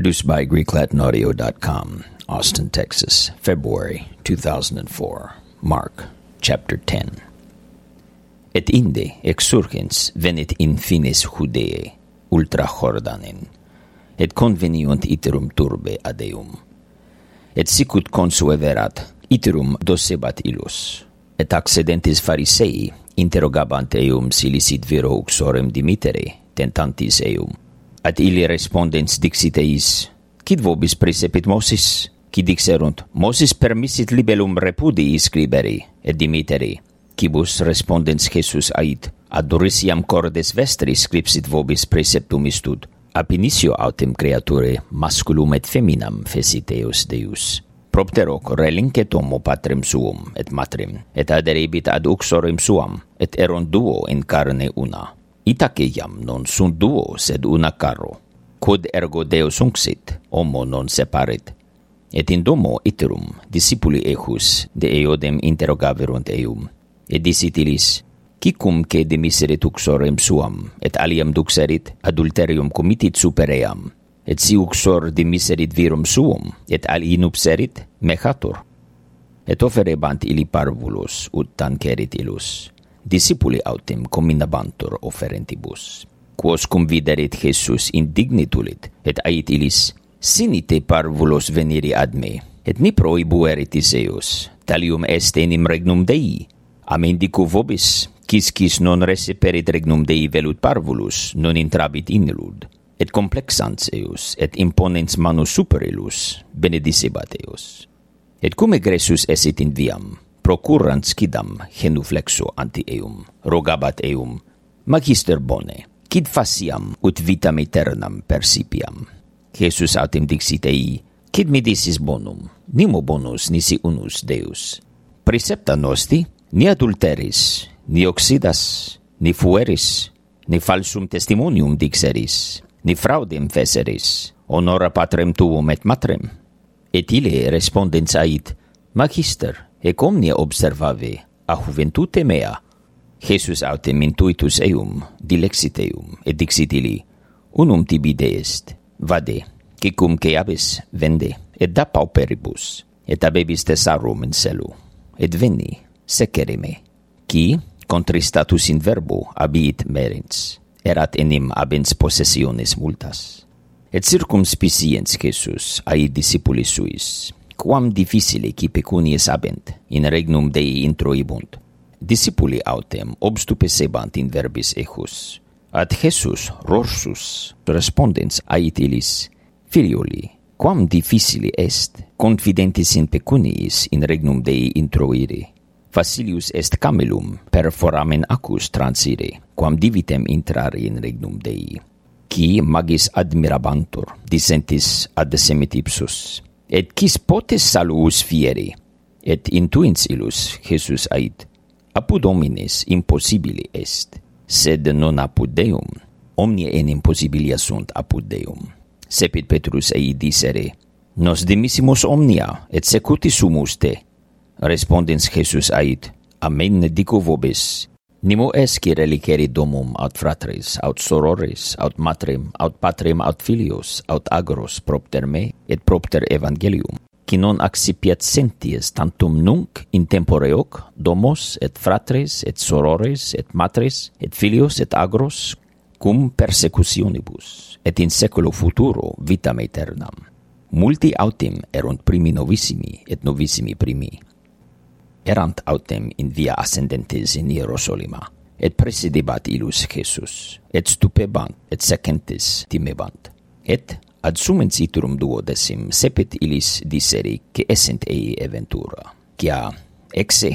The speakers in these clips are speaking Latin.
Produced by GreekLatinAudio.com, Austin, Texas, February 2004. Mark, Chapter 10. Et inde exurgens venit in finis Judeae, ultra Jordanen, et conveniunt iterum turbe ad eum. Et sicut consueverat, iterum docebat illus. Et accedentis farisei, interrogabant eum silisit viro uxorem dimitere, tentantis eum, At ili respondens dixit eis, Cid vobis precepit Mosis? Cid dixerunt, Mosis permissit libelum repudii scriberi, et dimiteri. Cibus respondens Jesus ait, adurisiam cordes vestri scripsit vobis preceptum istud, ab initio autem creature masculum et feminam fecit eos Deus. Propter hoc relincet homo patrem suum et matrem, et aderebit ad uxorem suam, et eron duo in carne una itaque iam non sunt duo, sed una caro. Quod ergo Deus unxit, homo non separet. Et in domo iterum discipuli ejus de eodem interrogaverunt eum. Et dicit illis, Cicumque dimiserit uxorem suam, et aliam duxerit, adulterium comitit super eam. Et si uxor dimiserit virum suum, et alinupserit, mechatur. Et offerebant ili parvulus, ut tancerit ilus discipuli autem comminabantur offerentibus. Quos cum viderit Jesus indignitulit, et ait illis, sinite parvulos veniri ad me, et ni proibuerit Iseus, talium est enim regnum Dei. Amen dicu vobis, quisquis non reciperit regnum Dei velut parvulus, non intrabit inilud. Et complexans eus, et imponens manus superilus, benedicebat eus. Et cum egressus esit in viam, procurant scidam genuflexo anti eum, rogabat eum, magister bone, quid faciam ut vitam aeternam percipiam? Jesus autem dixit ei, quid mi dicis bonum, nimo bonus nisi unus Deus. Precepta nosti, ni adulteris, ni oxidas, ni fueris, ni falsum testimonium dixeris, ni fraudem feseris, honora patrem tuum et matrem. Et ile respondens ait, Magister, ec omnia observavi a juventute mea? Jesus autem intuitus eum dilexit eum et dixit illi unum tibi deest vade quicumque habes vende et da pauperibus et habebis tesarum in celu et veni secere me qui contristatus in verbo abiit merens erat enim abens possessiones multas. Et circumspiciens Jesus ai discipulis suis quam difficile qui pecuniis abent in regnum Dei introibunt. Discipuli autem obstupe sebant in verbis ejus. Ad Jesus rorsus respondens ait illis, Filioli, quam difficile est, confidentis in pecuniis in regnum Dei introiri. Facilius est camelum per foramen acus transire, quam divitem intrare in regnum Dei. Qui magis admirabantur, dissentis ad semitipsus, et quis potes salus fieri, et intuins illus Jesus ait, apud homines impossibili est, sed non apud Deum, omnia in impossibilia sunt apud Deum. Sepit Petrus ei dicere, nos dimissimus omnia, et secuti sumus te. Respondens Jesus ait, amen dico vobis, Nimo esci reliceri domum aut fratris, aut sororis, aut matrim, aut patrim, aut filius, aut agros propter me, et propter evangelium, qui non accipiat senties tantum nunc in tempore hoc, domos et fratris, et sorores, et matris, et filios et agros, cum persecutionibus, et in seculo futuro vitam aeternam. Multi autem erunt primi novissimi, et novissimi primi, erant autem in via ascendentes in Hierosolima, et presidebat ilus Jesus, et stupebant, et secentes timebant. Et ad sumens iterum duodecim sepet ilis diseri, che essent ei eventura. Cia, exe,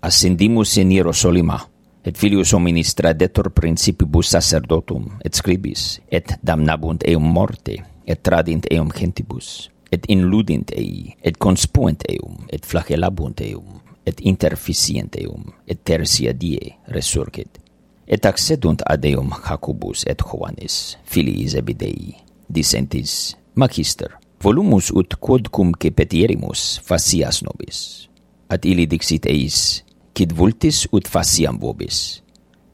ascendimus in Hierosolima, et filius hominis tradetur principibus sacerdotum, et scribis, et damnabunt eum morte, et tradint eum gentibus, et inludint ei, et conspuent eum, et flagellabunt eum, et interficienteum et tertia die resurgit. Et accedunt ad eum Jacobus et Johannes filii Zebedei dissentis magister volumus ut quodcum cepetierimus facias nobis. At illi dixit eis quid vultis ut faciam vobis.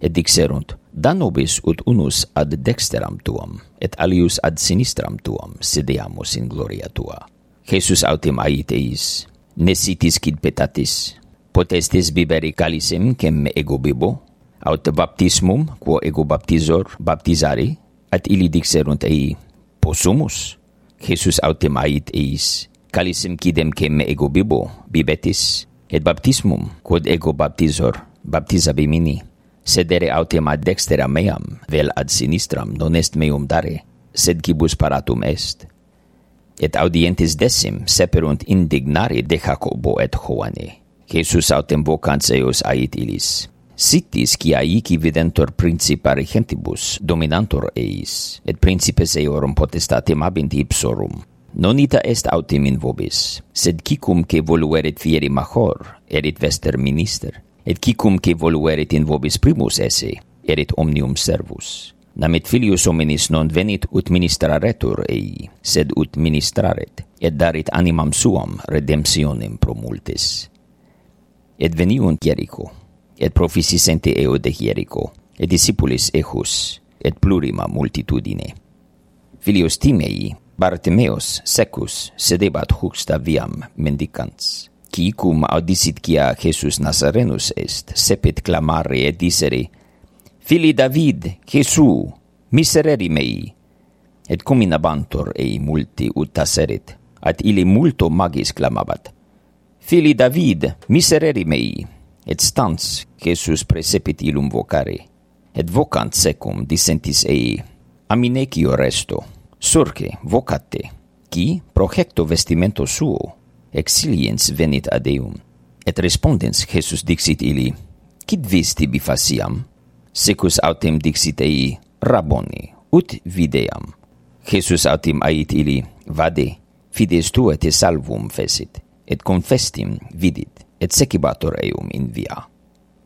Et dixerunt da nobis ut unus ad dexteram tuam et alius ad sinistram tuam sedeamus in gloria tua. Jesus autem ait eis ne sitis quid petatis potestis biberi calicem cem ego bibo, aut baptismum, quo ego baptizor baptizari, at ili dixerunt ei possumus. Jesus autem ait eis calicem quidem cem ego bibo bibetis, et baptismum, quod ego baptizor baptizabimini. Sedere autem ad dextera meam, vel ad sinistram, non est meum dare, sed cibus paratum est. Et audientes decim seperunt indignari de Jacobo et Joane, Jesus autem vocans eos ait ilis. Sictis qui aici videntor principa gentibus, dominantor eis, et principes eorum potestatem abint ipsorum. Non ita est autem in vobis, sed cicum que voluerit fieri major, erit vester minister, et cicum que voluerit in vobis primus esse, erit omnium servus. Namit filius hominis non venit ut ministraretur ei, sed ut ministraret, et darit animam suam redemptionem pro multis. Et veniunt Jericho, et proficissente eo de Jericho, et discipulis ejus, et plurima multitudine. Filios Timei, Bartimeos secus sedebat juxta viam mendicans, qui cum audisit quia Jesus Nazarenus est, sepit clamare et disere, Fili David, Jesu, miserere mei, et cum in abantor ei multi ut taserit, at ili multo magis clamabat. Fili David, miserere mei, et stans Jesus precepit ilum vocare, et vocant secum dissentis ei, aminecio resto, surce vocate, qui projecto vestimento suo, exiliens venit ad eum. Et respondens Jesus dixit ili, Cid vis tibi faciam? Secus autem dixit ei, Raboni, ut videam. Jesus autem ait ili, Vade, fides tua te salvum fesit et confestim vidit, et secibator eum in via.